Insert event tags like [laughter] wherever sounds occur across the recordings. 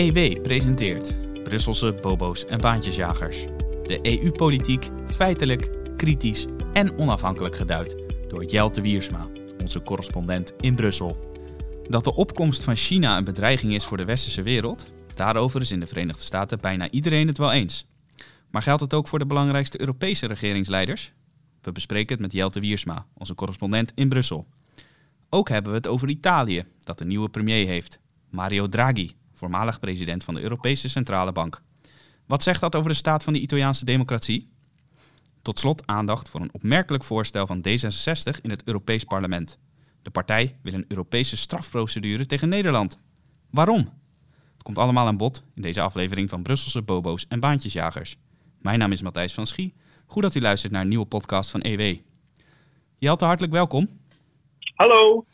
EW presenteert Brusselse bobo's en baantjesjagers. De EU-politiek feitelijk, kritisch en onafhankelijk geduid door Jelte Wiersma, onze correspondent in Brussel. Dat de opkomst van China een bedreiging is voor de westerse wereld, daarover is in de Verenigde Staten bijna iedereen het wel eens. Maar geldt het ook voor de belangrijkste Europese regeringsleiders? We bespreken het met Jelte Wiersma, onze correspondent in Brussel. Ook hebben we het over Italië, dat een nieuwe premier heeft, Mario Draghi, voormalig president van de Europese Centrale Bank. Wat zegt dat over de staat van de Italiaanse democratie? Tot slot aandacht voor een opmerkelijk voorstel van D66 in het Europees Parlement. De partij wil een Europese strafprocedure tegen Nederland. Waarom? Het komt allemaal aan bod in deze aflevering van Brusselse Bobo's en Baantjesjagers. Mijn naam is Matthijs van Schie. Goed dat u luistert naar een nieuwe podcast van EW. Jelte, hartelijk welkom. Hallo.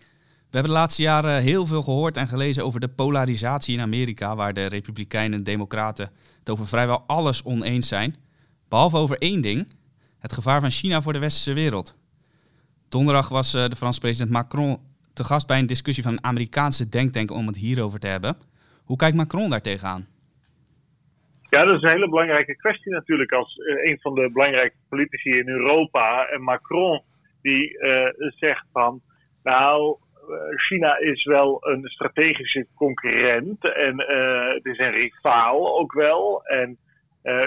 We hebben de laatste jaren heel veel gehoord en gelezen over de polarisatie in Amerika, waar de Republikeinen en Democraten het over vrijwel alles oneens zijn. Behalve over één ding: het gevaar van China voor de westerse wereld. Donderdag was eh, de Franse president Macron te gast bij een discussie van Amerikaanse denktank om het hierover te hebben. Hoe kijkt Macron daar tegenaan? Ja, dat is een hele belangrijke kwestie natuurlijk. Als uh, een van de belangrijke politici in Europa. En Macron die zegt van. Nou, China is wel een strategische concurrent. En uh, het is een rivaal ook wel. En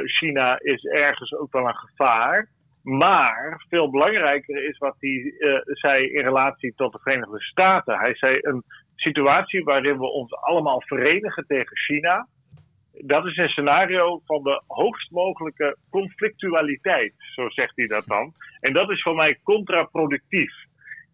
China is ergens ook wel een gevaar. Maar veel belangrijker is wat hij zei in relatie tot de Verenigde Staten. Hij zei een situatie waarin we ons allemaal verenigen tegen China. Dat is een scenario van de hoogst mogelijke conflictualiteit, zo zegt hij dat dan. En dat is voor mij contraproductief.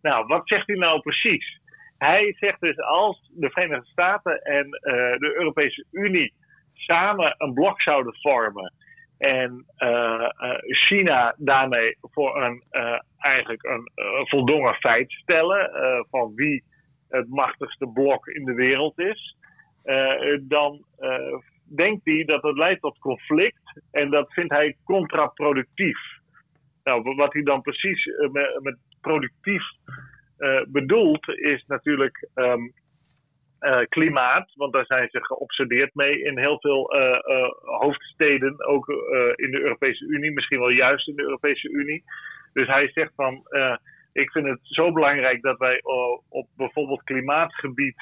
Nou, wat zegt hij nou precies? Hij zegt dus als de Verenigde Staten en uh, de Europese Unie samen een blok zouden vormen en uh, uh, China daarmee voor een eigenlijk een voldongen feit stellen van wie het machtigste blok in de wereld is, dan denkt hij dat het leidt tot conflict en dat vindt hij contraproductief. Nou, wat hij dan precies met, met productief bedoelt, is natuurlijk um, uh, klimaat, want daar zijn ze geobsedeerd mee in heel veel uh, hoofdsteden, ook in de Europese Unie, misschien wel juist in de Europese Unie. Dus hij zegt van, ik vind het zo belangrijk dat wij op bijvoorbeeld klimaatgebied,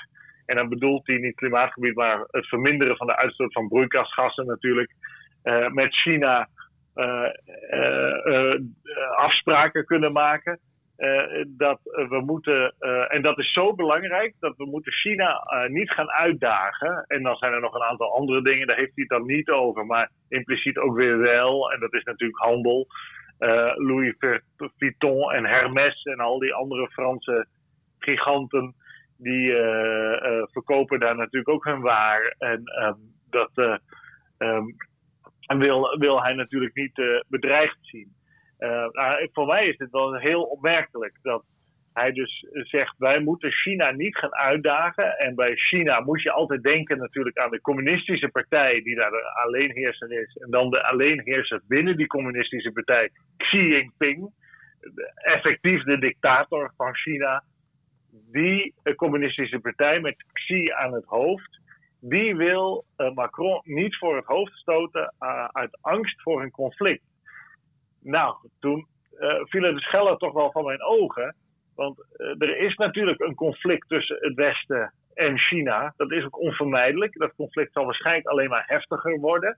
en dan bedoelt hij niet klimaatgebied, maar het verminderen van de uitstoot van broeikasgassen natuurlijk, met China afspraken kunnen maken. Uh, dat we moeten, uh, en dat is zo belangrijk, dat we moeten China uh, niet gaan uitdagen. En dan zijn er nog een aantal andere dingen, daar heeft hij het dan niet over, maar impliciet ook weer wel. En dat is natuurlijk handel. Louis Vuitton en Hermès en al die andere Franse giganten, die verkopen daar natuurlijk ook hun waar. En um, dat um, wil, wil hij natuurlijk niet bedreigd zien. Uh, nou, voor mij is het wel heel opmerkelijk dat hij dus zegt: wij moeten China niet gaan uitdagen. En bij China moet je altijd denken natuurlijk aan de communistische partij, die daar de alleenheerser is. En dan de alleenheerser binnen die communistische partij, Xi Jinping, effectief de dictator van China. Die communistische partij met Xi aan het hoofd, die wil uh, Macron niet voor het hoofd stoten uh, uit angst voor een conflict. Nou, toen uh, vielen de schellen toch wel van mijn ogen. Want uh, er is natuurlijk een conflict tussen het Westen en China. Dat is ook onvermijdelijk. Dat conflict zal waarschijnlijk alleen maar heftiger worden.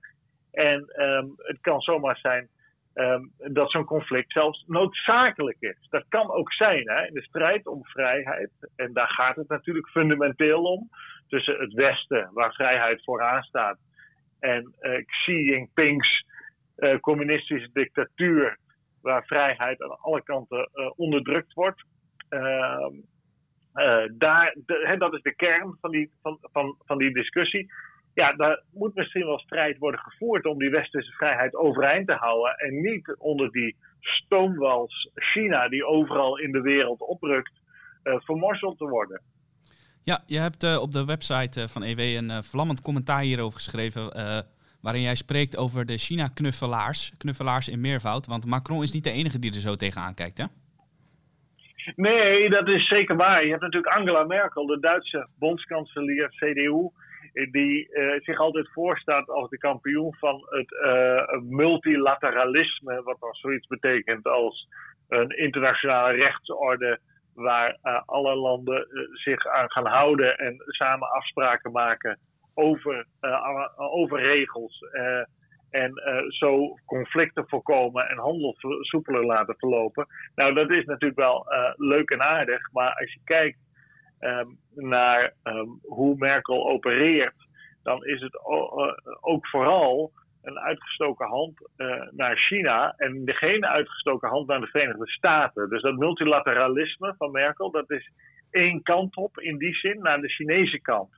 En um, het kan zomaar zijn um, dat zo'n conflict zelfs noodzakelijk is. Dat kan ook zijn hè, in de strijd om vrijheid. En daar gaat het natuurlijk fundamenteel om. Tussen het Westen, waar vrijheid vooraan staat, en uh, Xi Jinping's uh, communistische dictatuur, waar vrijheid aan alle kanten uh, onderdrukt wordt. Uh, daar, de, dat is de kern van die, van, van, van die discussie. Ja, daar moet misschien wel strijd worden gevoerd om die westerse vrijheid overeind te houden. En niet onder die stoomwals China, die overal in de wereld oprukt, vermorzeld te worden. Ja, je hebt op de website van EW een uh, vlammend commentaar hierover geschreven. Waarin jij spreekt over de China-knuffelaars. Knuffelaars in meervoud. Want Macron is niet de enige die er zo tegenaan kijkt, hè? Nee, dat is zeker waar. Je hebt natuurlijk Angela Merkel, de Duitse bondskanselier, CDU. die zich altijd voorstaat als de kampioen van het multilateralisme, wat dan zoiets betekent als een internationale rechtsorde waar alle landen zich aan gaan houden en samen afspraken maken over, over regels. En uh, zo conflicten voorkomen en handel soepeler laten verlopen. Nou, dat is natuurlijk wel leuk en aardig. Maar als je kijkt um, naar um, hoe Merkel opereert, dan is het ook vooral een uitgestoken hand naar China en geen uitgestoken hand naar de Verenigde Staten. Dus dat multilateralisme van Merkel, dat is één kant op in die zin, naar de Chinese kant.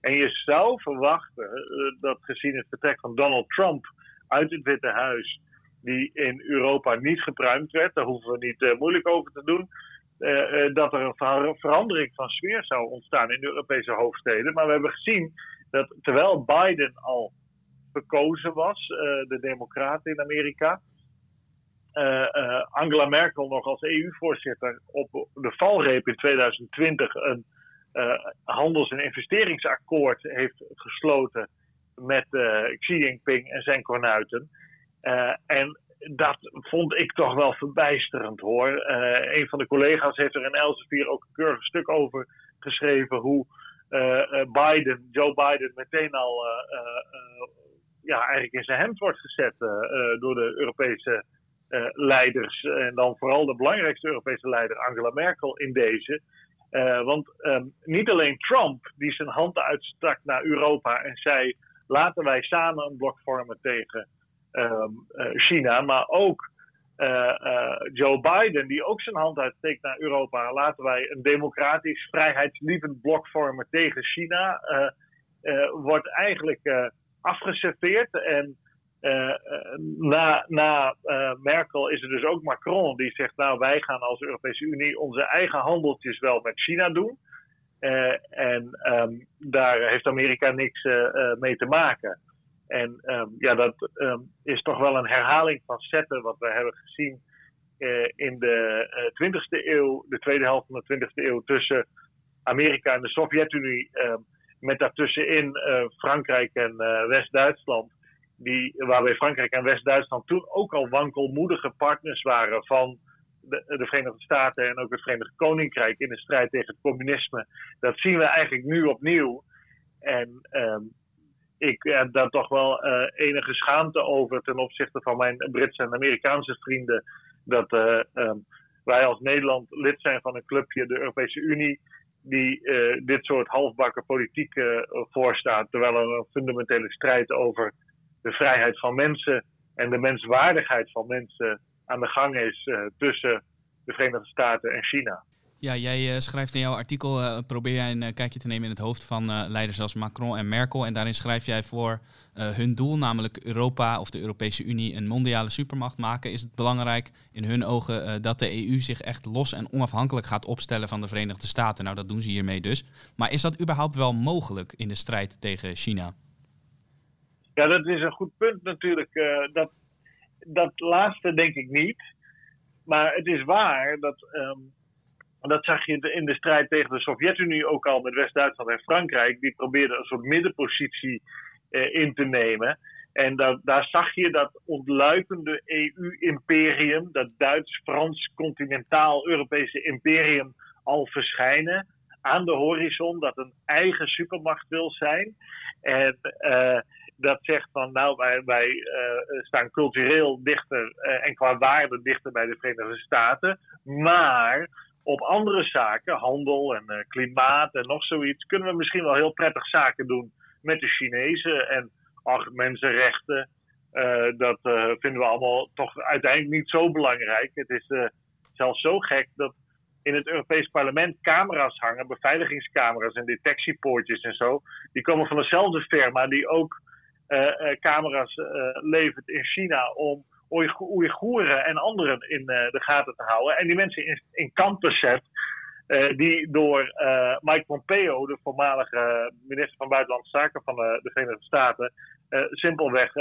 En je zou verwachten dat gezien het vertrek van Donald Trump uit het Witte Huis, die in Europa niet gepruimd werd, daar hoeven we niet uh, moeilijk over te doen, uh, dat er een verandering van sfeer zou ontstaan in de Europese hoofdsteden. Maar we hebben gezien dat terwijl Biden al verkozen was, de Democraten in Amerika, Angela Merkel nog als EU-voorzitter op de valreep in 2020 een handels- en investeringsakkoord heeft gesloten met uh, Xi Jinping en zijn kornuiten. Uh, en dat vond ik toch wel verbijsterend hoor. Uh, een van de collega's heeft er in Elsevier ook een keurig stuk over geschreven hoe Biden, Joe Biden, meteen al ja, eigenlijk in zijn hemd wordt gezet door de Europese leiders. En dan vooral de belangrijkste Europese leider, Angela Merkel, in deze. Want um, niet alleen Trump, die zijn handen uitstak naar Europa en zei laten wij samen een blok vormen tegen um, uh, China, maar ook uh, Joe Biden, die ook zijn hand uitsteekt naar Europa, laten wij een democratisch, vrijheidslievend blok vormen tegen China, wordt eigenlijk afgeserveerd. En na, na Merkel is er dus ook Macron die zegt, nou wij gaan als Europese Unie onze eigen handeltjes wel met China doen. En um, daar heeft Amerika niks mee te maken. En um, ja, dat um, is toch wel een herhaling van zetten wat we hebben gezien in de 20e eeuw, de tweede helft van de 20e eeuw, tussen Amerika en de Sovjet-Unie, met daartussenin Frankrijk en West-Duitsland. Die, waarbij Frankrijk en West-Duitsland toen ook al wankelmoedige partners waren van de, de, Verenigde Staten en ook het Verenigd Koninkrijk in de strijd tegen het communisme. Dat zien we eigenlijk nu opnieuw. En um, ik heb daar toch wel uh, enige schaamte over ten opzichte van mijn Britse en Amerikaanse vrienden. Dat uh, um, wij als Nederland lid zijn van een clubje, de Europese Unie, die uh, dit soort halfbakken politiek voorstaat. Terwijl er een fundamentele strijd over de vrijheid van mensen en de menswaardigheid van mensen aan de gang is uh, tussen de Verenigde Staten en China. Ja, jij uh, schrijft in jouw artikel, uh, probeer jij een kijkje te nemen in het hoofd van leiders als Macron en Merkel. En daarin schrijf jij voor hun doel, namelijk Europa of de Europese Unie een mondiale supermacht maken, is het belangrijk in hun ogen dat de EU zich echt los en onafhankelijk gaat opstellen van de Verenigde Staten. Nou, dat doen ze hiermee dus. Maar is dat überhaupt wel mogelijk in de strijd tegen China? Ja, dat is een goed punt natuurlijk. dat dat laatste denk ik niet. Maar het is waar dat. Um, dat zag je in de strijd tegen de Sovjet-Unie ook al met West-Duitsland en Frankrijk. Die probeerden een soort middenpositie eh, in te nemen. En dat, daar zag je dat ontluikende EU-imperium, dat Duits-Frans continentaal-Europese imperium, al verschijnen aan de horizon. Dat een eigen supermacht wil zijn. En uh, dat zegt van nou, wij, uh, staan cultureel dichter uh, en qua waarde dichter bij de Verenigde Staten. Maar op andere zaken, handel en uh, klimaat en nog zoiets, kunnen we misschien wel heel prettig zaken doen met de Chinezen. En ach, mensenrechten, dat vinden we allemaal toch uiteindelijk niet zo belangrijk. Het is zelfs zo gek dat in het Europees Parlement camera's hangen, beveiligingscamera's en detectiepoortjes en zo. Die komen van dezelfde firma die ook camera's uh, levert in China om Oeigoeren en anderen in de gaten te houden. En die mensen in, in kampen zet, die door Mike Pompeo, de voormalige minister van Buitenlandse Zaken van de Verenigde Staten, simpelweg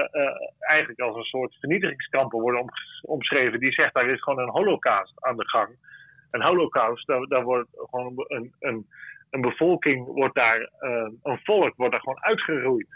eigenlijk als een soort vernietigingskampen worden omschreven. Die zegt daar is gewoon een holocaust aan de gang. Een holocaust, daar, daar wordt gewoon een, een een bevolking wordt daar, een volk wordt daar gewoon uitgeroeid.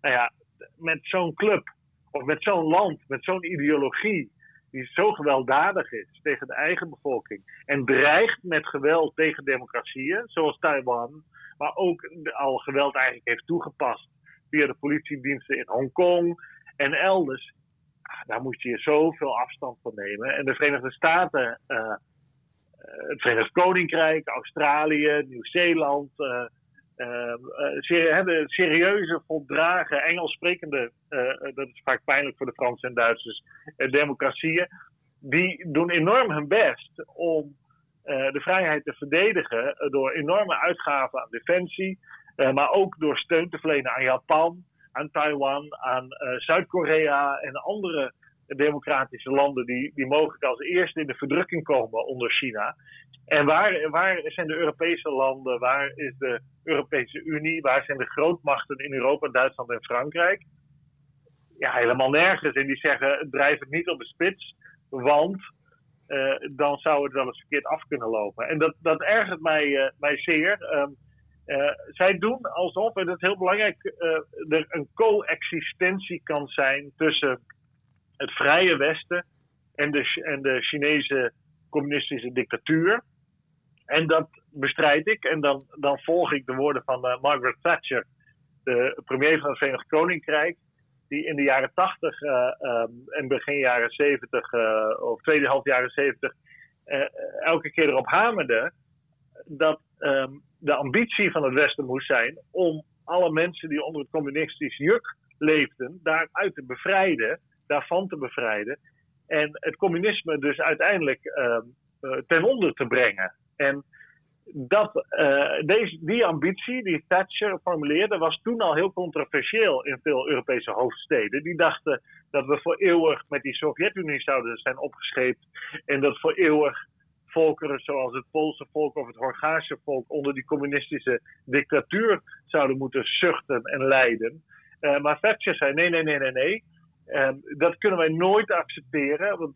Nou ja, met zo'n club of met zo'n land, met zo'n ideologie die zo gewelddadig is tegen de eigen bevolking en dreigt met geweld tegen democratieën, zoals Taiwan, maar ook al geweld eigenlijk heeft toegepast via de politiediensten in Hongkong en elders. Ah, daar moet je zoveel afstand van nemen. En de Verenigde Staten, uh, het Verenigd Koninkrijk, Australië, Nieuw-Zeeland, uh, uh, hebben serieuze, voldragen, Engels sprekende, dat is vaak pijnlijk voor de Fransen en Duitsers, democratieën, die doen enorm hun best om de vrijheid te verdedigen door enorme uitgaven aan defensie, maar ook door steun te verlenen aan Japan, aan Taiwan, aan Zuid-Korea en andere democratische landen die, die mogelijk als eerste in de verdrukking komen onder China. En waar, waar zijn de Europese landen? Waar is de Europese Unie? Waar zijn de grootmachten in Europa, Duitsland en Frankrijk? Ja, helemaal nergens. En die zeggen: drijf het niet op de spits, want uh, dan zou het wel eens verkeerd af kunnen lopen. En dat, dat ergert mij, uh, mij zeer. Um, uh, zij doen alsof, en dat is heel belangrijk, er een coexistentie kan zijn tussen het vrije Westen en de, en de Chinese communistische dictatuur. En dat bestrijd ik. En dan, dan volg ik de woorden van uh, Margaret Thatcher, de premier van het Verenigd Koninkrijk. Die in de jaren 80 uh, um, en begin jaren 70, uh, eh, of tweede half jaren 70, eh, elke keer erop hamerde dat um, de ambitie van het Westen moest zijn om alle mensen die onder het communistisch juk leefden, daaruit te bevrijden, daarvan te bevrijden. En het communisme dus uiteindelijk ehm, ten onder te brengen. En dat, uh, deze, die ambitie die Thatcher formuleerde, was toen al heel controversieel in veel Europese hoofdsteden. Die dachten dat we voor eeuwig met die Sovjet-Unie zouden zijn opgescheept. En dat voor eeuwig volkeren zoals het Poolse volk of het Hongaarse volk onder die communistische dictatuur zouden moeten zuchten en lijden. Uh, maar Thatcher zei: nee, nee, nee, nee, nee. Uh, dat kunnen wij nooit accepteren, want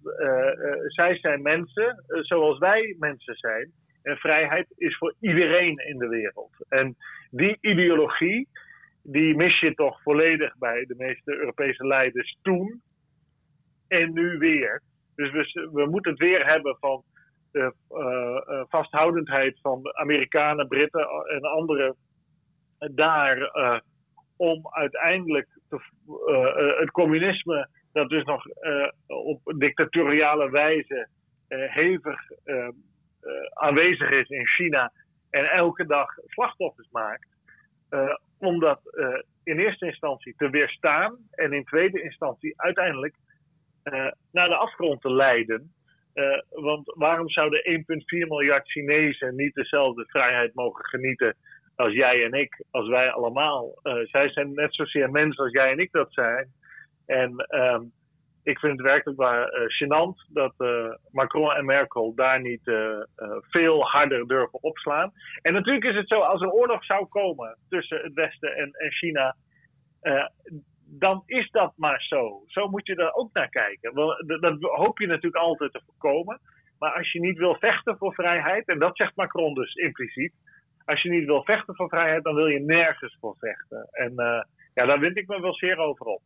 zij zijn mensen zoals wij mensen zijn. En vrijheid is voor iedereen in de wereld. En die ideologie, die mis je toch volledig bij de meeste Europese leiders toen en nu weer. Dus we, we moeten het weer hebben van de vasthoudendheid van Amerikanen, Britten en anderen daar om uiteindelijk te, het communisme, dat dus nog op dictatoriale wijze hevig aanwezig is in China en elke dag slachtoffers maakt, om dat in eerste instantie te weerstaan en in tweede instantie uiteindelijk naar de afgrond te leiden. want waarom zouden 1,4 miljard Chinezen niet dezelfde vrijheid mogen genieten als jij en ik, als wij allemaal? zij zijn net zozeer mensen als jij en ik dat zijn. En ehm, ik vind het werkelijk waar uh, gênant dat uh, Macron en Merkel daar niet veel harder durven opslaan. En natuurlijk is het zo, als er oorlog zou komen tussen het Westen en, en China, dan is dat maar zo. Zo moet je er ook naar kijken. Wel, dat hoop je natuurlijk altijd te voorkomen. Maar als je niet wil vechten voor vrijheid, en dat zegt Macron dus impliciet, als je niet wil vechten voor vrijheid, dan wil je nergens voor vechten. En ja, daar wind ik me wel zeer over op.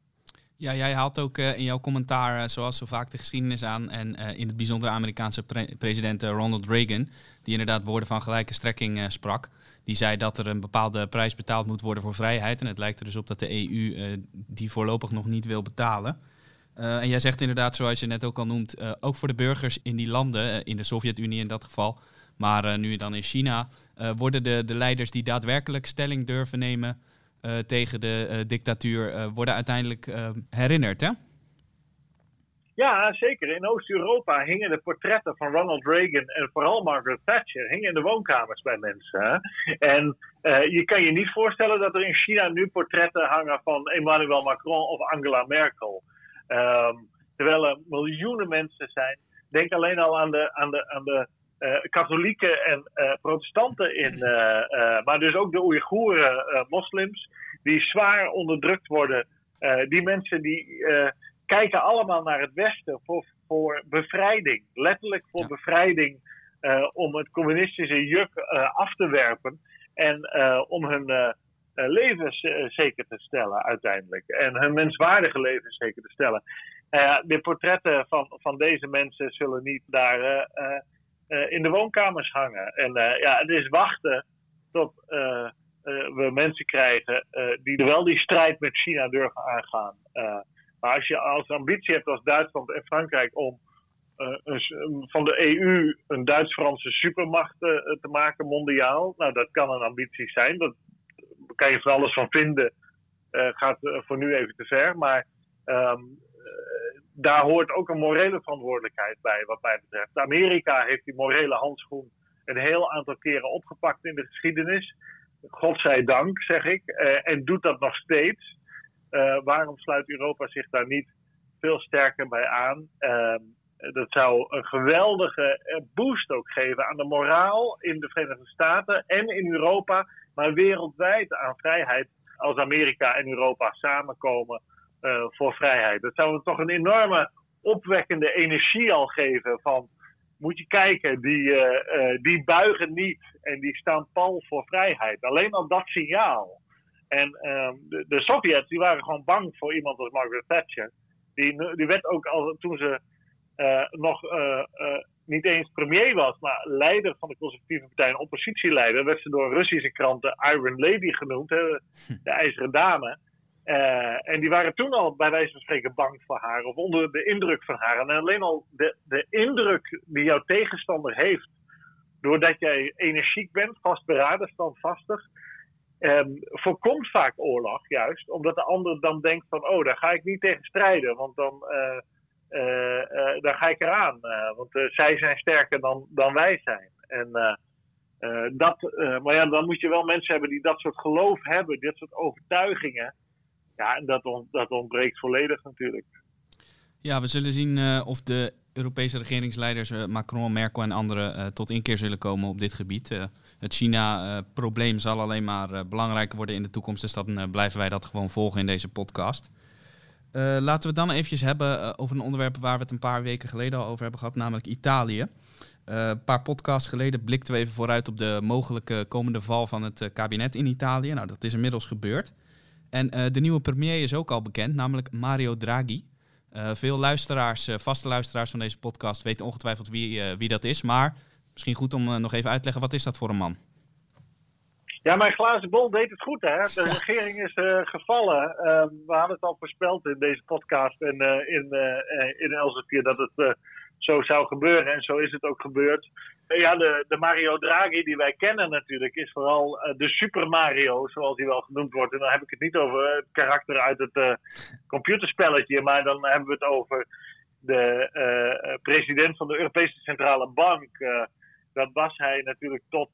Ja, jij haalt ook uh, in jouw commentaar, uh, zoals zo vaak, de geschiedenis aan. En in het bijzonder Amerikaanse pre president Ronald Reagan, die inderdaad woorden van gelijke strekking sprak. Die zei dat er een bepaalde prijs betaald moet worden voor vrijheid. En het lijkt er dus op dat de EU die voorlopig nog niet wil betalen. en jij zegt inderdaad, zoals je net ook al noemt, ook voor de burgers in die landen, in de Sovjet-Unie in dat geval, maar nu dan in China, worden de, de leiders die daadwerkelijk stelling durven nemen uh, tegen de dictatuur worden uiteindelijk herinnerd, hè? Ja, zeker. In Oost-Europa hingen de portretten van Ronald Reagan en vooral Margaret Thatcher hingen in de woonkamers bij mensen. En je kan je niet voorstellen dat er in China nu portretten hangen van Emmanuel Macron of Angela Merkel. Um, terwijl er miljoenen mensen zijn. Denk alleen al aan de, aan de, aan de katholieken en uh, protestanten in, uh, maar dus ook de Oeigoeren, moslims, die zwaar onderdrukt worden. die mensen die kijken allemaal naar het Westen voor, voor bevrijding, letterlijk voor bevrijding, om het communistische juk af te werpen. En om hun levens zeker te stellen uiteindelijk. En hun menswaardige levens zeker te stellen. de portretten van, van deze mensen zullen niet daar in de woonkamers hangen. En ja, het is wachten tot we mensen krijgen die wel die strijd met China durven aangaan. maar als je als ambitie hebt als Duitsland en Frankrijk om uh, van de EU een Duits-Franse supermacht te maken mondiaal. Nou, dat kan een ambitie zijn. Dat kan je van alles van vinden. Gaat voor nu even te ver. Maar um, daar hoort ook een morele verantwoordelijkheid bij, wat mij betreft. Amerika heeft die morele handschoen een heel aantal keren opgepakt in de geschiedenis. Godzijdank, zeg ik. en doet dat nog steeds. waarom sluit Europa zich daar niet veel sterker bij aan? Ehm, dat zou een geweldige eh, boost ook geven aan de moraal in de Verenigde Staten en in Europa, maar wereldwijd aan vrijheid als Amerika en Europa samenkomen uh, voor vrijheid. Dat zou toch een enorme opwekkende energie al geven van moet je kijken, die, uh, die buigen niet en die staan pal voor vrijheid. Alleen al dat signaal. En uh, de, de Sovjets die waren gewoon bang voor iemand als Margaret Thatcher. Die, die werd ook al toen ze nog niet eens premier was, maar leider van de conservatieve partij en oppositieleider, werd ze door Russische kranten Iron Lady genoemd, hè, de ijzeren dame. En die waren toen al bij wijze van spreken bang voor haar of onder de indruk van haar. En alleen al de, de indruk die jouw tegenstander heeft, doordat jij energiek bent, vastberaden, standvastig, um, voorkomt vaak oorlog juist, omdat de ander dan denkt van, oh, daar ga ik niet tegen strijden, want dan uh, ga ik eraan. Want zij zijn sterker dan, dan wij zijn. En dat, maar ja, dan moet je wel mensen hebben die dat soort geloof hebben, dit soort overtuigingen. Ja, en dat, dat ontbreekt volledig natuurlijk. Ja, we zullen zien of de Europese regeringsleiders Macron, Merkel en anderen tot inkeer zullen komen op dit gebied. het China-probleem zal alleen maar belangrijker worden in de toekomst, dus dan blijven wij dat gewoon volgen in deze podcast. Uh, laten we dan eventjes hebben uh, over een onderwerp waar we het een paar weken geleden al over hebben gehad, namelijk Italië. Uh, een paar podcasts geleden blikten we even vooruit op de mogelijke komende val van het kabinet in Italië. Nou, dat is inmiddels gebeurd. En de nieuwe premier is ook al bekend, namelijk Mario Draghi. veel luisteraars, vaste luisteraars van deze podcast weten ongetwijfeld wie, wie dat is. Maar misschien goed om nog even uit te leggen, wat is dat voor een man? Ja, mijn glazen bol deed het goed, hè? De regering is uh, gevallen. Uh, we hadden het al voorspeld in deze podcast en uh, in, in Elsevier dat het zo zou gebeuren. En zo is het ook gebeurd. Ja, de, de Mario Draghi die wij kennen natuurlijk is vooral de Super Mario, zoals hij wel genoemd wordt. En dan heb ik het niet over het karakter uit het computerspelletje, maar dan hebben we het over de president van de Europese Centrale Bank dat was hij natuurlijk tot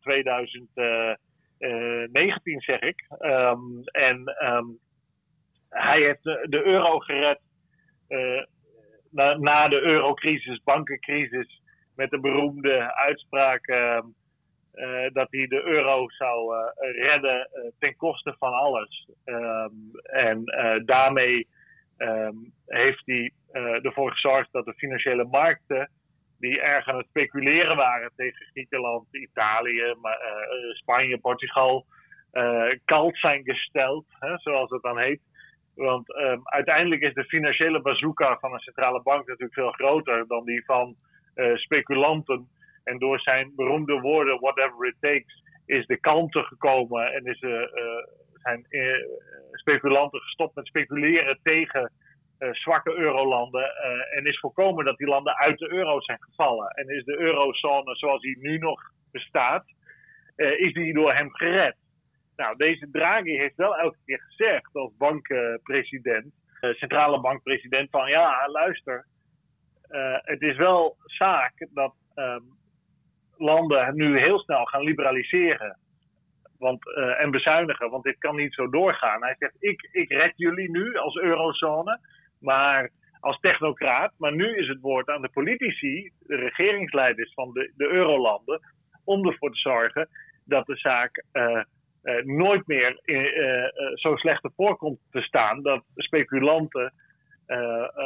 2019, eh, eh, zeg ik. Ehm, en ehm, hij heeft de, euro gered na, de eurocrisis, bankencrisis, met de beroemde uitspraak ehm, dat hij de euro zou redden ten koste van alles. en daarmee heeft hij ervoor gezorgd dat de financiële markten die erg aan het speculeren waren tegen Griekenland, Italië, maar, Spanje, Portugal, uh, kalt zijn gesteld, hè, zoals het dan heet. Want uiteindelijk is de financiële bazooka van een centrale bank natuurlijk veel groter dan die van speculanten. En door zijn beroemde woorden, whatever it takes, is de kalmte gekomen en is, zijn speculanten gestopt met speculeren tegen zwakke eurolanden. En is voorkomen dat die landen uit de euro zijn gevallen. En is de eurozone zoals die nu nog bestaat, is die door hem gered. Nou, deze Draghi heeft wel elke keer gezegd als bankpresident, centrale bankpresident, van ja, luister, het is wel zaak dat um, landen nu heel snel gaan liberaliseren. Want, en bezuinigen, want dit kan niet zo doorgaan. Hij zegt, ik, ik red jullie nu als eurozone maar als technocraat. Maar nu is het woord aan de politici, de regeringsleiders van de, de eurolanden, om ervoor te zorgen dat de zaak uh, nooit meer uh, zo slecht ervoor komt te staan dat speculanten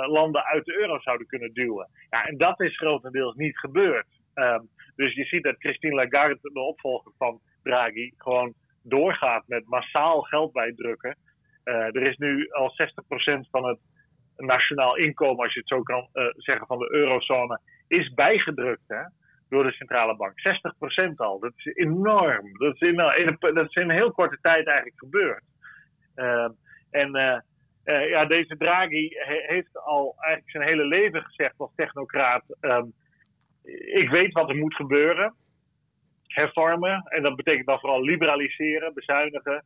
landen uit de euro zouden kunnen duwen. Ja, en dat is grotendeels niet gebeurd. Um, dus je ziet dat Christine Lagarde, de opvolger van Draghi, gewoon doorgaat met massaal geld bijdrukken. Uh, er is nu al 60% van het nationaal inkomen, als je het zo kan zeggen, van de eurozone, is bijgedrukt hè, door de centrale bank. 60% al. Dat is enorm. Dat is in, in, dat is in een heel korte tijd eigenlijk gebeurd. Uh, en ja, deze Draghi heeft al eigenlijk zijn hele leven gezegd als technocraat: um, ik weet wat er moet gebeuren hervormen. En dat betekent dan vooral liberaliseren, bezuinigen.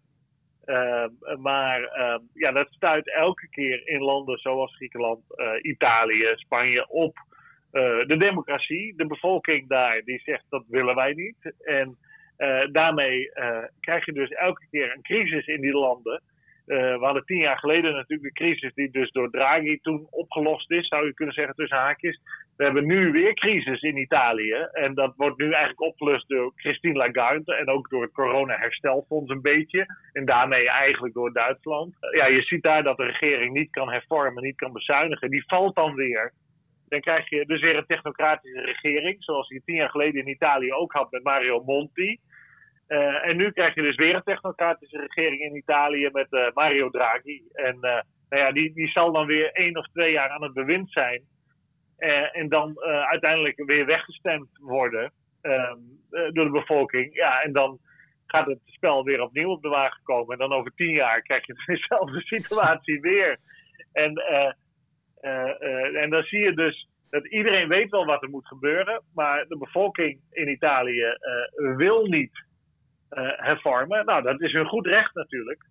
Uh, maar uh, ja, dat stuit elke keer in landen zoals Griekenland, uh, Italië, Spanje op eh, de democratie. De bevolking daar die zegt dat willen wij niet. En eh, daarmee krijg je dus elke keer een crisis in die landen. We hadden tien jaar geleden natuurlijk de crisis die dus door Draghi toen opgelost is, zou je kunnen zeggen tussen haakjes. We hebben nu weer crisis in Italië. En dat wordt nu eigenlijk opgelost door Christine Lagarde. En ook door het corona-herstelfonds een beetje. En daarmee eigenlijk door Duitsland. Ja, je ziet daar dat de regering niet kan hervormen, niet kan bezuinigen. Die valt dan weer. Dan krijg je dus weer een technocratische regering. Zoals je tien jaar geleden in Italië ook had met Mario Monti. Uh, en nu krijg je dus weer een technocratische regering in Italië met uh, Mario Draghi. En uh, nou ja, die, die zal dan weer één of twee jaar aan het bewind zijn. En dan uiteindelijk weer weggestemd worden uh, door de bevolking. Ja, en dan gaat het spel weer opnieuw op de wagen komen. En dan over tien jaar krijg je [laughs] dezelfde situatie weer. En, eh, en dan zie je dus dat iedereen weet wel wat er moet gebeuren. Maar de bevolking in Italië wil niet hervormen. Nou, dat is hun goed recht natuurlijk.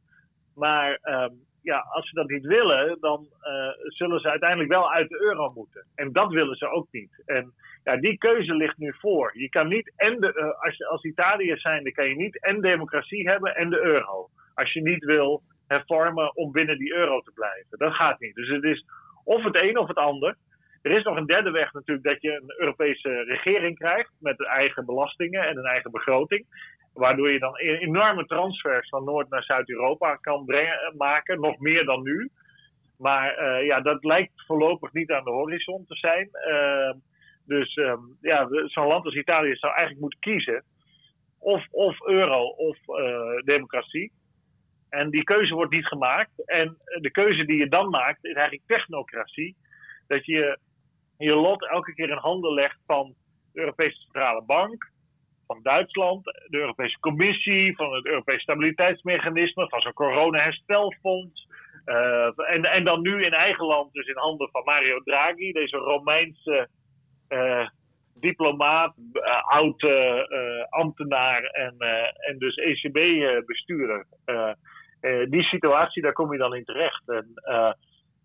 Maar um, ja, als ze dat niet willen, dan uh, zullen ze uiteindelijk wel uit de euro moeten. En dat willen ze ook niet. En ja, die keuze ligt nu voor. Je kan niet en de, uh, als, als Italië zijn, dan kan je niet en democratie hebben en de euro. Als je niet wil hervormen om binnen die euro te blijven. Dat gaat niet. Dus het is of het een of het ander. Er is nog een derde weg natuurlijk dat je een Europese regering krijgt met eigen belastingen en een eigen begroting. Waardoor je dan e-, enorme transfers van Noord naar Zuid-Europa kan brengen, maken, nog meer dan nu. Maar uh, ja, dat lijkt voorlopig niet aan de horizon te zijn. Uh, dus um, ja, zo'n land als Italië zou eigenlijk moeten kiezen. Of, of euro of uh, democratie. En die keuze wordt niet gemaakt. En de keuze die je dan maakt is eigenlijk technocratie. Dat je je lot elke keer in handen legt van de Europese Centrale Bank, van Duitsland, de Europese Commissie, van het Europees Stabiliteitsmechanisme, van zo'n corona-herstelfonds. Uh, en, en dan nu in eigen land, dus in handen van Mario Draghi, deze Romeinse uh, diplomaat, uh, oud ambtenaar en, en dus ECB-bestuurder. die situatie, daar kom je dan in terecht. En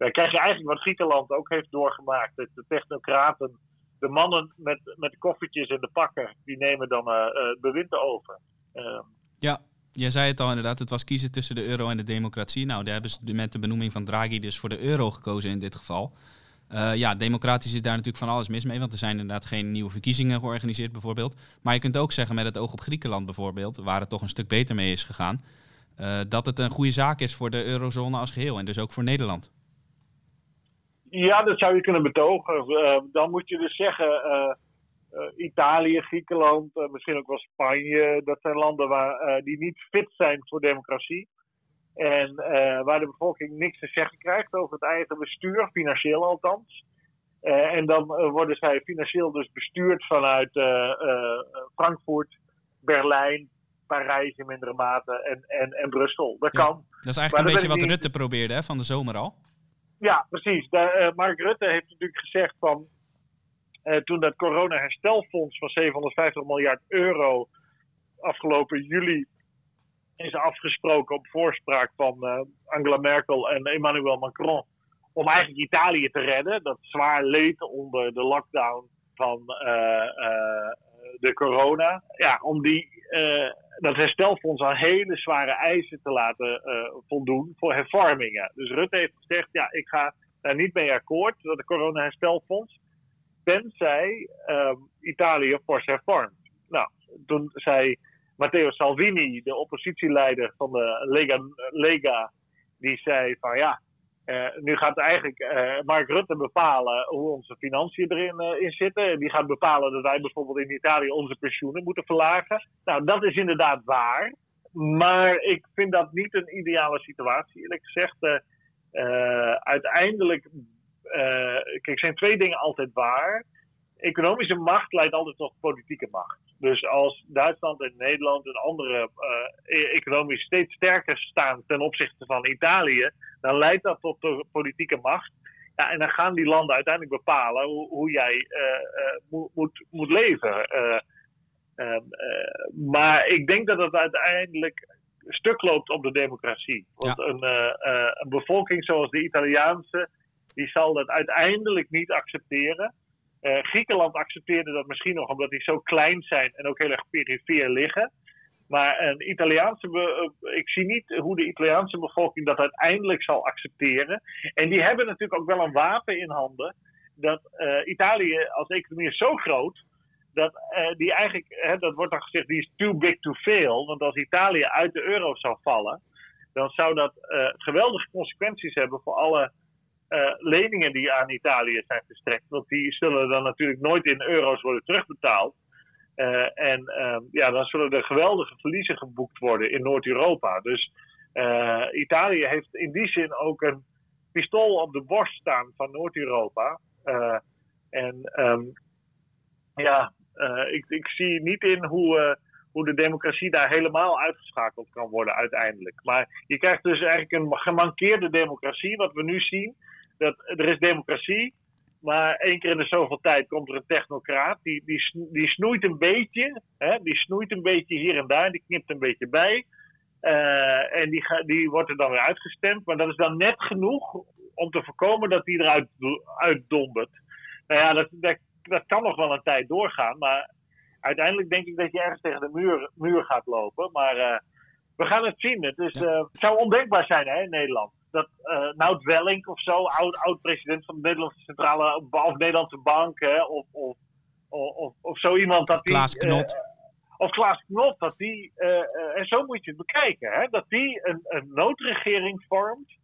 krijg je eigenlijk wat Griekenland ook heeft doorgemaakt. Dat de technocraten de mannen met, met de koffertjes en de pakken, die nemen dan uh, het bewind over. Uh, ja, jij zei het al inderdaad, het was kiezen tussen de euro en de democratie. Nou, daar hebben ze met de benoeming van Draghi dus voor de euro gekozen in dit geval. Uh, ja, democratisch is daar natuurlijk van alles mis mee, want er zijn inderdaad geen nieuwe verkiezingen georganiseerd bijvoorbeeld. Maar je kunt ook zeggen met het oog op Griekenland bijvoorbeeld, waar het toch een stuk beter mee is gegaan, dat het een goede zaak is voor de eurozone als geheel en dus ook voor Nederland. Ja, dat zou je kunnen betogen. Uh, dan moet je dus zeggen, uh, uh, Italië, Griekenland, misschien ook wel Spanje, dat zijn landen waar, die niet fit zijn voor democratie. En waar de bevolking niks te zeggen krijgt over het eigen bestuur, financieel althans. en dan worden zij financieel dus bestuurd vanuit Frankfurt, Berlijn, Parijs in mindere mate en, en, en Brussel. Dat ja, kan. Dat is eigenlijk een beetje wat Rutte probeerde hè, van de zomer al. Ja, precies. De, uh, Mark Rutte heeft natuurlijk gezegd van. Uh, toen dat corona-herstelfonds van 750 miljard euro afgelopen juli is afgesproken op voorspraak van uh, Angela Merkel en Emmanuel Macron. Om eigenlijk Italië te redden, dat zwaar leed onder de lockdown van de corona. Ja, om die, dat herstelfonds aan hele zware eisen te laten uh, voldoen voor hervormingen. Dus Rutte heeft gezegd, ja, ik ga daar niet mee akkoord, dat de corona-herstelfonds, tenzij um, Italië fors hervormt. Nou, toen zei Matteo Salvini, de oppositieleider van de Lega, Lega die zei van ja, nu gaat eigenlijk Mark Rutte bepalen hoe onze financiën erin in zitten. Die gaat bepalen dat wij bijvoorbeeld in Italië onze pensioenen moeten verlagen. Nou, dat is inderdaad waar. Maar ik vind dat niet een ideale situatie, eerlijk gezegd. uiteindelijk, kijk, zijn twee dingen altijd waar economische macht leidt altijd tot politieke macht. Dus als Duitsland en Nederland en andere uh, economisch steeds sterker staan ten opzichte van Italië, dan leidt dat tot de politieke macht. Ja, en dan gaan die landen uiteindelijk bepalen hoe, hoe jij uh, moet, moet leven. Ehm, maar ik denk dat het uiteindelijk stuk loopt op de democratie. Want een, een bevolking zoals de Italiaanse, die zal dat uiteindelijk niet accepteren. Uh, Griekenland accepteerde dat misschien nog omdat die zo klein zijn en ook heel erg perifeer liggen. Maar een Italiaanse uh, ik zie niet hoe de Italiaanse bevolking dat uiteindelijk zal accepteren. En die hebben natuurlijk ook wel een wapen in handen. Dat uh, Italië als economie is zo groot. Dat die eigenlijk, hè, dat wordt dan gezegd, die is too big to fail. Want als Italië uit de euro zou vallen, dan zou dat geweldige consequenties hebben voor alle uh, leningen die aan Italië zijn verstrekt. Want die zullen dan natuurlijk nooit in euro's worden terugbetaald. Uh, en uh, ja, dan zullen er geweldige verliezen geboekt worden in Noord-Europa. Dus uh, Italië heeft in die zin ook een pistool op de borst staan van Noord-Europa. en um, ja, ik, ik, zie niet in hoe, hoe de democratie daar helemaal uitgeschakeld kan worden uiteindelijk. Maar je krijgt dus eigenlijk een gemankeerde democratie, wat we nu zien dat, er is democratie, maar één keer in de zoveel tijd komt er een technocraat. Die, die, die snoeit een beetje. Hè, die snoeit een beetje hier en daar. Die knipt een beetje bij. Uh, en die, die wordt er dan weer uitgestemd. Maar dat is dan net genoeg om te voorkomen dat die eruit uitdondert. Nou ja, dat, dat, dat, kan nog wel een tijd doorgaan. Maar uiteindelijk denk ik dat je ergens tegen de muur, muur gaat lopen. Maar uh, we gaan het zien. Het, is, uh, het zou ondenkbaar zijn hè, in Nederland dat uh, Nout Welling of zo, oud-president van de Nederlandse Centrale of Nederlandse Bank, hè, of, of, of, of, zo iemand dat die. Klaas Knot. Uh, of Klaas Knot, dat die, uh, en zo moet je het bekijken, hè, dat die een, een noodregering vormt.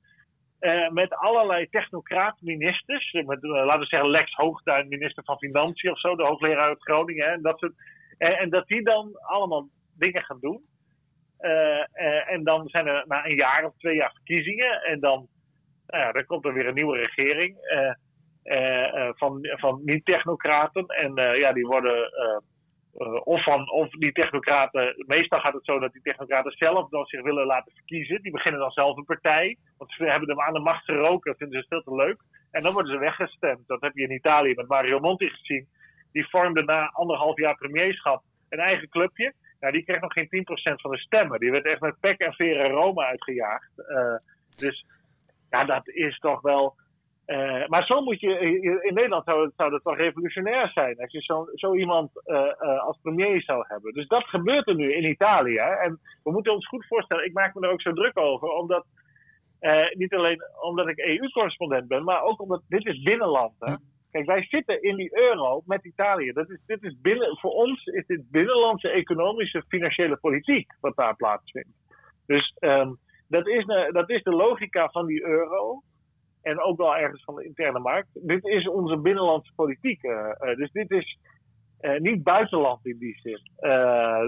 met allerlei technocraat-ministers. Met, laten we zeggen, Lex Hoogduin, minister van Financiën of zo, de hoogleraar uit Groningen. Hè, en, dat soort, en dat die dan allemaal dingen gaan doen. Uh, uh, en dan zijn er na een jaar of twee jaar verkiezingen. En dan, nou dan komt er weer een nieuwe regering uh, van, van niet-technocraten. En ja, die worden. of, van, of die technocraten, meestal gaat het zo dat die technocraten zelf dan zich willen laten verkiezen. Die beginnen dan zelf een partij, want ze hebben hem aan de macht geroken, vinden ze veel te leuk. En dan worden ze weggestemd. Dat heb je in Italië met Mario Monti gezien. Die vormde na anderhalf jaar premierschap een eigen clubje. Die kreeg nog geen 10% van de stemmen. Die werd echt met pek en veren Rome uitgejaagd. Uh, dus ja, dat is toch wel. Uh, maar zo moet je. In Nederland zou het toch revolutionair zijn. Als je zo, zo iemand als premier zou hebben. Dus dat gebeurt er nu in Italië. En we moeten ons goed voorstellen. Ik maak me er ook zo druk over. Omdat. niet alleen omdat ik EU-correspondent ben. Maar ook omdat dit is binnenland. Hè? Kijk, wij zitten in die euro met Italië. Dat is, dit is binnen, voor ons is dit binnenlandse economische financiële politiek wat daar plaatsvindt. Dus um, dat, is, dat is de logica van die euro. En ook wel ergens van de interne markt. Dit is onze binnenlandse politiek. Uh, uh, dus dit is uh, niet buitenland in die zin.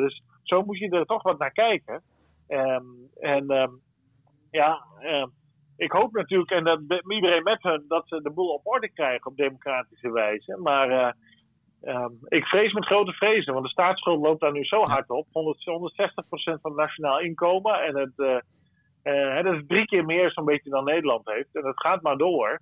dus zo moet je er toch wat naar kijken. Um, en um, ja, ik hoop natuurlijk, en dat iedereen met hen, dat ze de boel op orde krijgen op democratische wijze. Maar uh, um, ik vrees met grote vrezen, want de staatsschuld loopt daar nu zo hard op. 160% van het nationaal inkomen. En het, uh, uh, dat is drie keer meer zo'n beetje dan Nederland heeft. En het gaat maar door.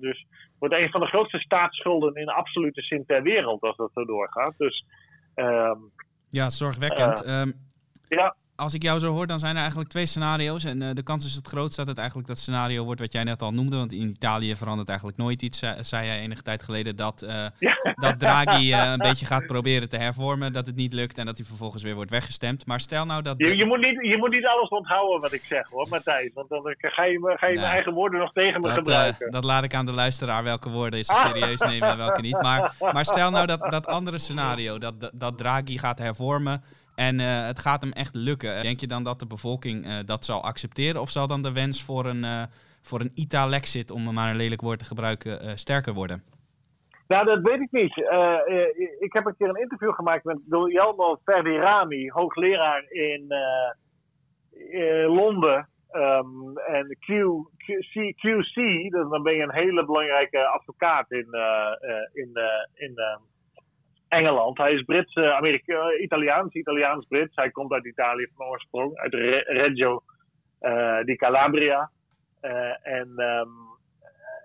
dus het wordt een van de grootste staatsschulden in absolute zin ter wereld als dat zo doorgaat. Dus, um, ja, zorgwekkend. Um, ja als ik jou zo hoor, dan zijn er eigenlijk twee scenario's. En uh, de kans is het grootst dat het eigenlijk dat scenario wordt wat jij net al noemde. Want in Italië verandert eigenlijk nooit iets. Zei, jij enige tijd geleden dat, uh, ja. dat Draghi uh, [laughs] een beetje gaat proberen te hervormen. Dat het niet lukt en dat hij vervolgens weer wordt weggestemd. Maar stel nou dat... Je, je, moet, niet, je moet niet alles onthouden wat ik zeg hoor, Matthijs. Want dan ga je, ga je mijn eigen woorden nog tegen me dat, gebruiken. dat laat ik aan de luisteraar welke woorden ze serieus nemen en welke niet. Maar, maar stel nou dat, dat andere scenario. Dat, dat Draghi gaat hervormen. En uh, het gaat hem echt lukken. Denk je dan dat de bevolking uh, dat zal accepteren? Of zal dan de wens voor een, uh, voor een Italexit, om maar een lelijk woord te gebruiken, sterker worden? Nou, dat weet ik niet. ik heb een keer een interview gemaakt met Guglielmo Verdirami, hoogleraar in Londen. Um, en QC, dan ben je een hele belangrijke advocaat in, in, in Engeland. Hij is Brits, Amerika Italiaans, Italiaans-Brits. Hij komt uit Italië van oorsprong, uit Reggio di Calabria. en um,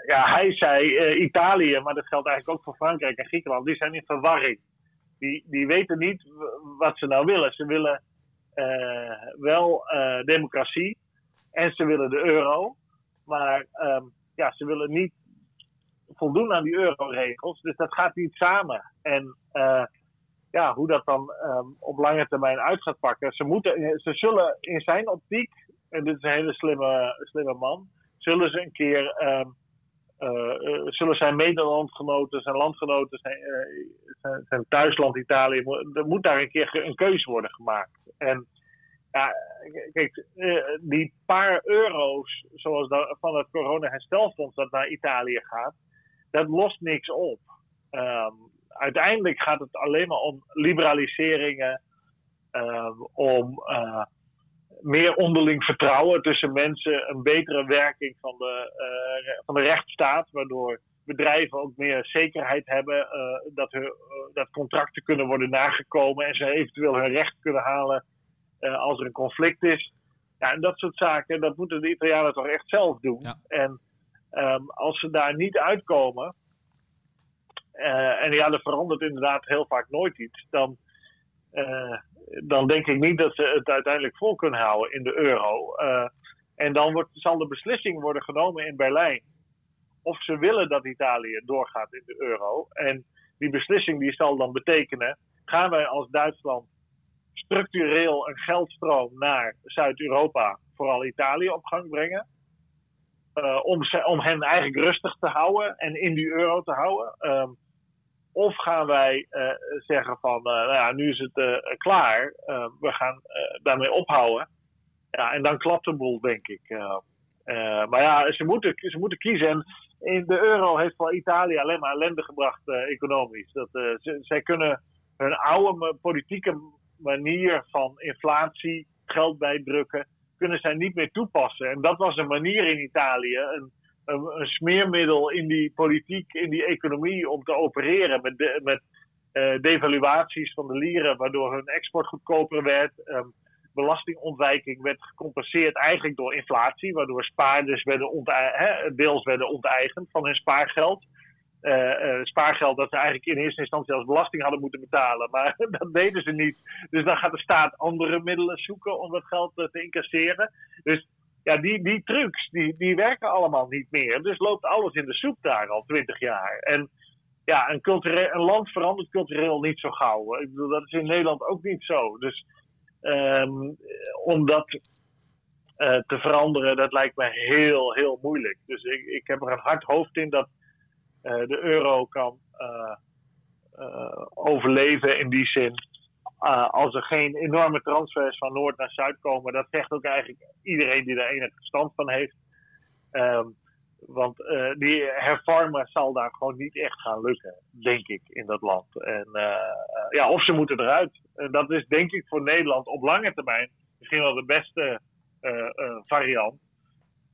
ja, hij zei Italië, maar dat geldt eigenlijk ook voor Frankrijk en Griekenland, die zijn in verwarring. Die, die weten niet wat ze nou willen. Ze willen wel democratie. En ze willen de euro. Maar um, ja, ze willen niet voldoen aan die euroregels. Dus dat gaat niet samen. En uh, ja, hoe dat dan um, op lange termijn uit gaat pakken. Ze, moeten, ze zullen in zijn optiek, en dit is een hele slimme, slimme man, zullen ze een keer. Um, uh, zullen zijn medelandgenoten, zijn landgenoten, zijn, zijn, zijn, thuisland Italië, er moet daar een keer een keuze worden gemaakt. En ja, kijk, eh, die paar euro's zoals dat, van het corona-herstelfonds dat naar Italië gaat, dat lost niks op. Um, uiteindelijk gaat het alleen maar om liberaliseringen, um, om uh, meer onderling vertrouwen tussen mensen, een betere werking van de, uh, van de rechtsstaat, waardoor bedrijven ook meer zekerheid hebben uh, dat, hun, dat contracten kunnen worden nagekomen en ze eventueel hun recht kunnen halen als er een conflict is. Ja, en dat soort zaken, dat moeten de Italianen toch echt zelf doen. En um, als ze daar niet uitkomen, uh, en ja, er verandert inderdaad heel vaak nooit iets, dan, uh, dan denk ik niet dat ze het uiteindelijk vol kunnen houden in de euro. en dan wordt, zal de beslissing worden genomen in Berlijn of ze willen dat Italië doorgaat in de euro. En die beslissing die zal dan betekenen, gaan wij als Duitsland structureel een geldstroom naar Zuid-Europa, vooral Italië, op gang brengen. Uh, om, om hen eigenlijk rustig te houden en in die euro te houden. Um, of gaan wij uh, zeggen van, uh, nou ja, nu is het klaar, we gaan daarmee ophouden. Ja, en dan klapt de boel, denk ik. maar ja, ze moeten, ze moeten kiezen. En in de euro heeft wel Italië alleen maar ellende gebracht economisch. Dat, ze, zij kunnen hun oude politieke manier van inflatie, geld bijdrukken, kunnen zij niet meer toepassen. En dat was een manier in Italië, een, een, smeermiddel in die politiek, in die economie om te opereren met, met uh, devaluaties van de lieren, waardoor hun export goedkoper werd. Um, belastingontwijking werd gecompenseerd eigenlijk door inflatie, waardoor spaarders werden hè, deels werden onteigend van hun spaargeld. Uh, spaargeld dat ze eigenlijk in eerste instantie als belasting hadden moeten betalen. [laughs] Maar dat deden ze niet. Dus dan gaat de staat andere middelen zoeken om dat geld uh, te incasseren. Dus ja, die, die trucs, die, die werken allemaal niet meer. Dus loopt alles in de soep daar al twintig jaar. En ja, een, een land verandert cultureel niet zo gauw. Ik bedoel, dat is in Nederland ook niet zo. Dus um, om dat te veranderen, dat lijkt me heel, heel moeilijk. Dus ik, ik heb er een hard hoofd in dat eh, de euro kan eh, eh, overleven in die zin. als er geen enorme transfers van Noord naar Zuid komen, dat zegt ook eigenlijk iedereen die daar enig verstand van heeft. Um, want die hervormen zal daar gewoon niet echt gaan lukken, denk ik, in dat land. En ja, of ze moeten eruit. En dat is denk ik voor Nederland op lange termijn misschien wel de beste variant.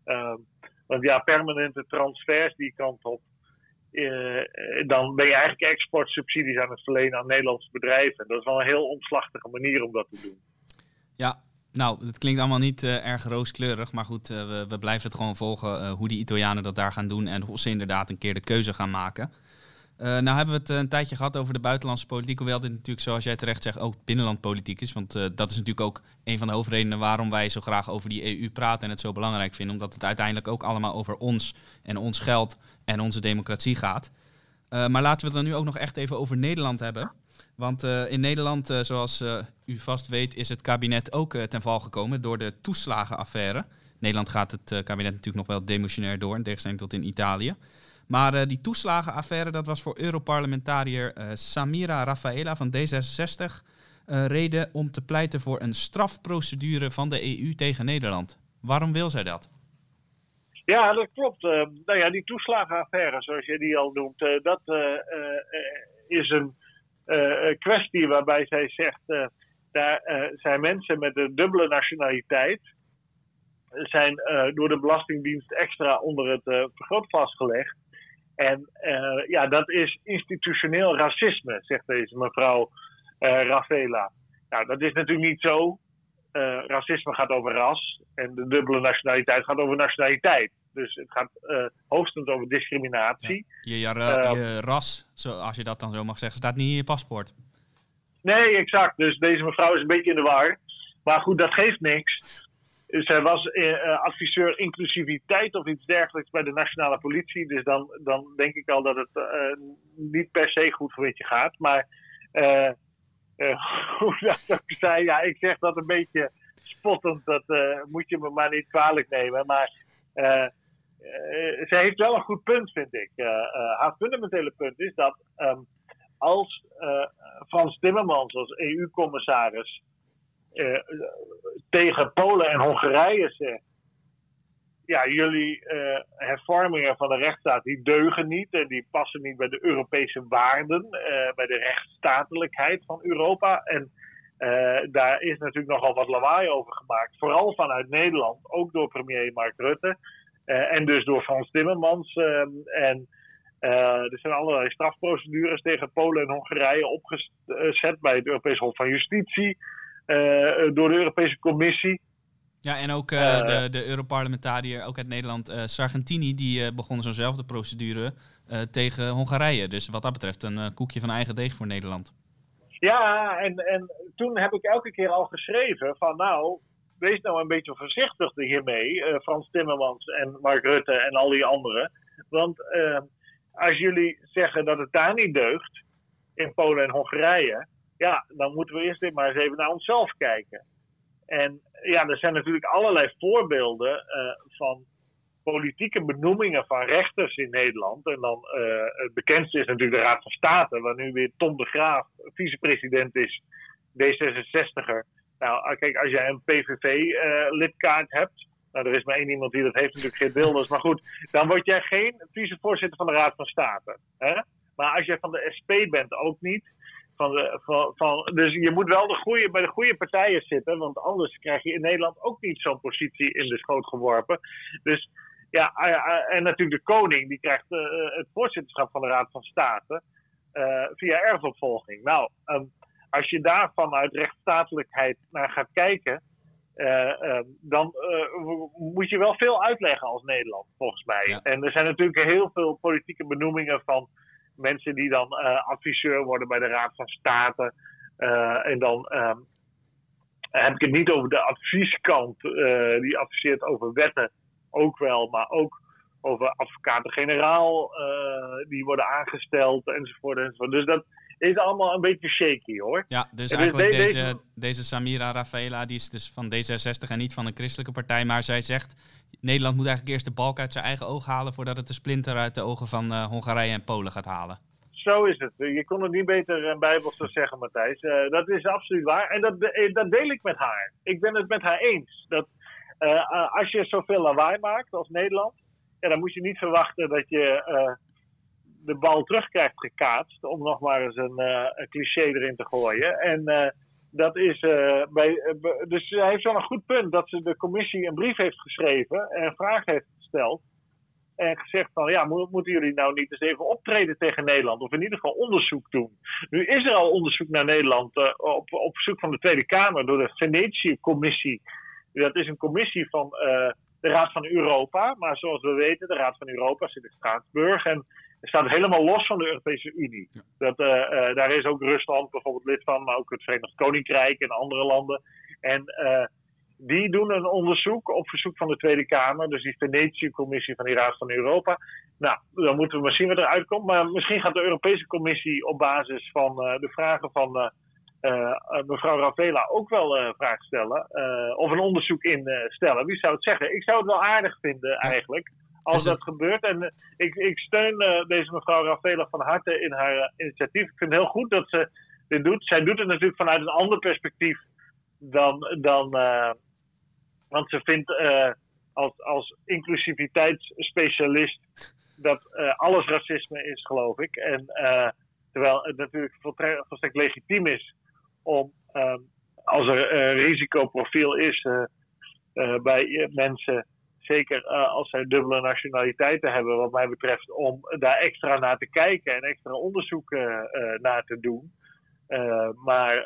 Ehm, want ja, permanente transfers die kant op, uh, dan ben je eigenlijk exportsubsidies aan het verlenen aan Nederlandse bedrijven. Dat is wel een heel omslachtige manier om dat te doen. Ja, nou, het klinkt allemaal niet uh, erg rooskleurig, maar goed, we, we, blijven het gewoon volgen hoe die Italianen dat daar gaan doen en hoe ze inderdaad een keer de keuze gaan maken. Uh, nou hebben we het een tijdje gehad over de buitenlandse politiek, hoewel dit natuurlijk, zoals jij terecht zegt, ook binnenlandpolitiek is. Want dat is natuurlijk ook een van de hoofdredenen waarom wij zo graag over die EU praten en het zo belangrijk vinden. Omdat het uiteindelijk ook allemaal over ons en ons geld en onze democratie gaat. Maar laten we het dan nu ook nog echt even over Nederland hebben. Want in Nederland, zoals u vast weet, is het kabinet ook ten val gekomen door de toeslagenaffaire. Nederland gaat het kabinet natuurlijk nog wel demissionair door, in tegenstelling tot in Italië. Maar die toeslagenaffaire, dat was voor Europarlementariër Samira Rafaela van D66 reden om te pleiten voor een strafprocedure van de EU tegen Nederland. Waarom wil zij dat? Ja, dat klopt. Uh, nou ja, die toeslagenaffaire, zoals je die al noemt, uh, dat uh, is een kwestie waarbij zij zegt, daar zijn mensen met een dubbele nationaliteit, zijn door de Belastingdienst extra onder het vergrootglas gelegd. En ja, dat is institutioneel racisme, zegt deze mevrouw Ravela. Nou, dat is natuurlijk niet zo. Uh, racisme gaat over ras en de dubbele nationaliteit gaat over nationaliteit. Dus het gaat uh, hoogstens over discriminatie. Ja. Je, je, je, ras, als je dat dan zo mag zeggen, staat niet in je paspoort. Nee, exact. Dus deze mevrouw is een beetje in de war. Maar goed, dat geeft niks. Zij was uh, adviseur inclusiviteit of iets dergelijks bij de nationale politie. Dus dan, dan denk ik al dat het niet per se goed voor je gaat. Maar [laughs] hoe dat ook zei, ja, ik zeg dat een beetje spottend, dat moet je me maar niet kwalijk nemen. Maar ze heeft wel een goed punt, vind ik. haar fundamentele punt is dat um, als Frans Timmermans als EU-commissaris tegen Polen en Hongarije zegt ja, jullie uh, hervormingen van de rechtsstaat die deugen niet en die passen niet bij de Europese waarden, uh, bij de rechtsstatelijkheid van Europa. En daar is natuurlijk nogal wat lawaai over gemaakt, vooral vanuit Nederland, ook door premier Mark Rutte en dus door Frans Timmermans. Ehm, en er zijn allerlei strafprocedures tegen Polen en Hongarije opgezet bij het Europees Hof van Justitie, door de Europese Commissie. Ja, en ook uh, de, de Europarlementariër, ook uit Nederland, uh, Sargentini, die uh, begon zo'nzelfde procedure tegen Hongarije. Dus wat dat betreft een koekje van eigen deeg voor Nederland. Ja, en, en toen heb ik elke keer al geschreven van nou, wees nou een beetje voorzichtig hiermee, Frans Timmermans en Mark Rutte en al die anderen. Want als jullie zeggen dat het daar niet deugt, in Polen en Hongarije, ja, dan moeten we eerst maar eens even naar onszelf kijken. En ja, er zijn natuurlijk allerlei voorbeelden uh, van politieke benoemingen van rechters in Nederland. En dan uh, het bekendste is natuurlijk de Raad van State, waar nu weer Tom de Graaf vicepresident is, D66er. Nou, ah, kijk, als jij een PVV-lidkaart hebt, nou, er is maar één iemand die dat heeft, natuurlijk geen Wilders, maar goed, dan word jij geen vicevoorzitter van de Raad van State. Hè? Maar als jij van de SP bent, ook niet. Van de, van, van, dus je moet wel de goede, bij de goede partijen zitten, want anders krijg je in Nederland ook niet zo'n positie in de schoot geworpen. Dus ja, en natuurlijk de koning, die krijgt uh, het voorzitterschap van de Raad van State uh, via erfopvolging. Nou, um, als je daar vanuit rechtsstatelijkheid naar gaat kijken, uh, dan moet je wel veel uitleggen als Nederland, volgens mij. Ja. En er zijn natuurlijk heel veel politieke benoemingen van mensen die dan uh, adviseur worden bij de Raad van State. Uh, en dan uh, heb ik het niet over de advieskant, uh, die adviseert over wetten ook wel, maar ook over advocaten-generaal die worden aangesteld enzovoort, enzovoort. Dus dat is allemaal een beetje shaky hoor. Ja, dus en eigenlijk dus deze, deze, deze Samira Rafaela, die is dus van D66 en niet van een christelijke partij, maar zij zegt Nederland moet eigenlijk eerst de balk uit zijn eigen oog halen voordat het de splinter uit de ogen van uh, Hongarije en Polen gaat halen. Zo is het. Je kon het niet beter en bijbels zeggen, Matthijs. Uh, dat is absoluut waar. En dat, eh, dat deel ik met haar. Ik ben het met haar eens. Dat uh, als je zoveel lawaai maakt als Nederland, ja, dan moet je niet verwachten dat je de bal terugkrijgt gekaatst. Om nog maar eens een, een cliché erin te gooien. En dat is uh, bij, dus hij heeft wel een goed punt dat ze de commissie een brief heeft geschreven en een vraag heeft gesteld. En gezegd van ja, moeten jullie nou niet eens even optreden tegen Nederland? Of in ieder geval onderzoek doen. Nu is er al onderzoek naar Nederland op, op verzoek van de Tweede Kamer door de Venetië-commissie. Dat is een commissie van de Raad van Europa. Maar zoals we weten, de Raad van Europa zit in Straatsburg. En staat helemaal los van de Europese Unie. Dat, uh, uh, daar is ook Rusland bijvoorbeeld lid van, maar ook het Verenigd Koninkrijk en andere landen. En uh, die doen een onderzoek op verzoek van de Tweede Kamer, dus die Venetië-commissie van die Raad van Europa. Nou, dan moeten we maar zien wat eruit komt. Maar misschien gaat de Europese Commissie op basis van de vragen van mevrouw Ravela ook wel vragen stellen. of een onderzoek instellen. Wie zou het zeggen? Ik zou het wel aardig vinden eigenlijk als dat gebeurt. En eh, ik, ik steun uh, deze mevrouw Rafela van harte in haar uh, initiatief. Ik vind het heel goed dat ze dit doet. Zij doet het natuurlijk vanuit een ander perspectief dan. dan want ze vindt als, als inclusiviteitsspecialist dat alles racisme is, geloof ik. En terwijl het natuurlijk volstrekt legitiem is om ehm, als er een risicoprofiel is bij mensen zeker uh, als zij dubbele nationaliteiten hebben, wat mij betreft, om daar extra naar te kijken en extra onderzoek uh, naar te doen. maar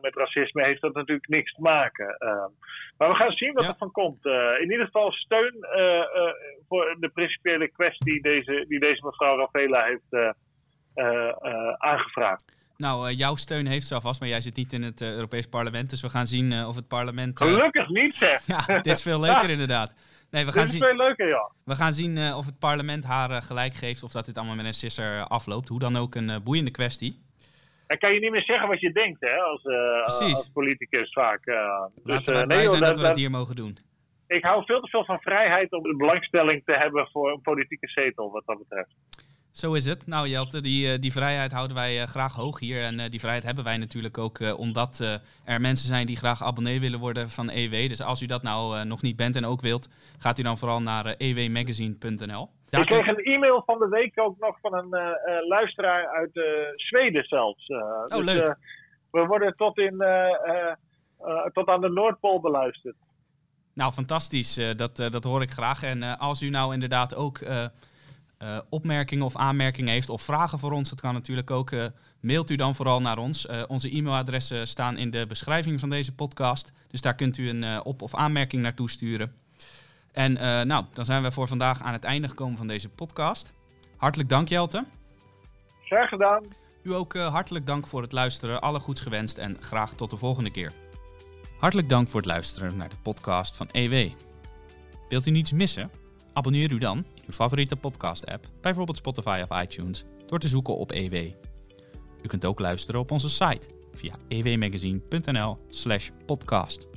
met, racisme heeft dat natuurlijk niks te maken. maar we gaan zien wat er van komt. in ieder geval steun voor de principiële kwestie deze, die deze mevrouw Ravela heeft aangevraagd. Nou, uh, jouw steun heeft ze alvast, maar jij zit niet in het uh, Europees Parlement. Dus we gaan zien uh, of het parlement. Gelukkig niet, zeg. [laughs] ja, dit is veel leuker inderdaad. Nee, we gaan dit is zien... veel leuker, ja. We gaan zien of het parlement haar gelijk geeft of dat dit allemaal met een sisser afloopt. Hoe dan ook een boeiende kwestie. En kan je niet meer zeggen wat je denkt, hè, als, als politicus vaak. Laten dus, we blij zijn dat, dat we het hier mogen doen. Ik hou veel te veel van vrijheid om de belangstelling te hebben voor een politieke zetel, wat dat betreft. Zo is het. Nou Jelte, die, eh, die vrijheid houden wij eh, graag hoog hier. En eh, die vrijheid hebben wij natuurlijk ook omdat er mensen zijn die graag abonnee willen worden van EW. Dus als u dat nou nog niet bent en ook wilt, gaat u dan vooral naar ewmagazine.nl. Ik kreeg een e-mail van de week ook nog van een luisteraar uit Zweden zelfs. oh, dus, leuk. we worden tot, in, tot aan de Noordpool beluisterd. Nou, fantastisch. dat, dat hoor ik graag. En als u nou inderdaad ook uh, opmerkingen of aanmerkingen heeft of vragen voor ons, dat kan natuurlijk ook, uh, mailt u dan vooral naar ons. Uh, onze e-mailadressen staan in de beschrijving van deze podcast. Dus daar kunt u een op- of aanmerking naartoe sturen. En nou, dan zijn we voor vandaag aan het einde gekomen van deze podcast. Hartelijk dank, Jelte. Graag gedaan. U ook hartelijk dank voor het luisteren. Alle goeds gewenst en graag tot de volgende keer. Hartelijk dank voor het luisteren naar de podcast van EW. Wilt u niets missen? Abonneer u dan favoriete podcast-app, bijvoorbeeld Spotify of iTunes, door te zoeken op EW. U kunt ook luisteren op onze site via ewmagazine.nl/podcast.